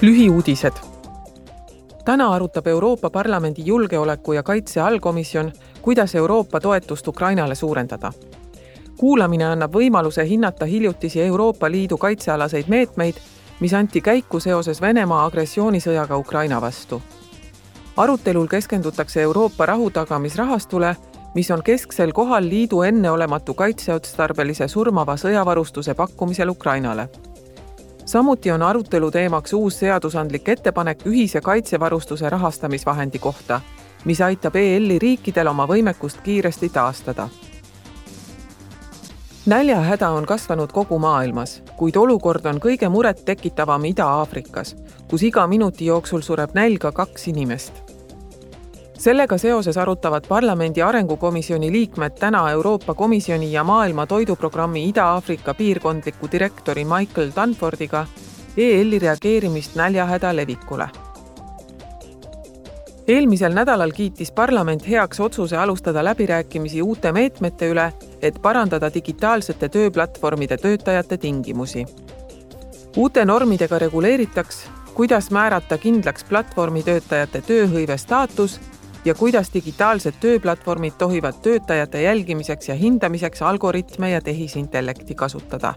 lühiuudised. täna arutab Euroopa Parlamendi julgeoleku ja kaitse allkomisjon, kuidas Euroopa toetust Ukrainale suurendada. kuulamine annab võimaluse hinnata hiljutisi Euroopa Liidu kaitsealaseid meetmeid, mis anti käiku seoses Venemaa agressioonisõjaga Ukraina vastu. arutelul keskendutakse Euroopa rahutagamisrahastule, mis on kesksel kohal liidu enneolematu kaitseotstarbelise surmava sõjavarustuse pakkumisel Ukrainale samuti on arutelu teemaks uus seadusandlik ettepanek ühise kaitsevarustuse rahastamisvahendi kohta, mis aitab EL-i riikidel oma võimekust kiiresti taastada. näljahäda on kasvanud kogu maailmas, kuid olukord on kõige murettekitavam Ida-Aafrikas, kus iga minuti jooksul sureb nälga kaks inimest sellega seoses arutavad parlamendi arengukomisjoni liikmed täna Euroopa Komisjoni ja Maailma Toiduprogrammi Ida-Aafrika piirkondliku direktori Michael Dunfordiga EL-i reageerimist näljahäda levikule. eelmisel nädalal kiitis parlament heaks otsuse alustada läbirääkimisi uute meetmete üle, et parandada digitaalsete tööplatvormide töötajate tingimusi. uute normidega reguleeritaks, kuidas määrata kindlaks platvormitöötajate tööhõive staatus ja kuidas digitaalsed tööplatvormid tohivad töötajate jälgimiseks ja hindamiseks algoritme ja tehisintellekti kasutada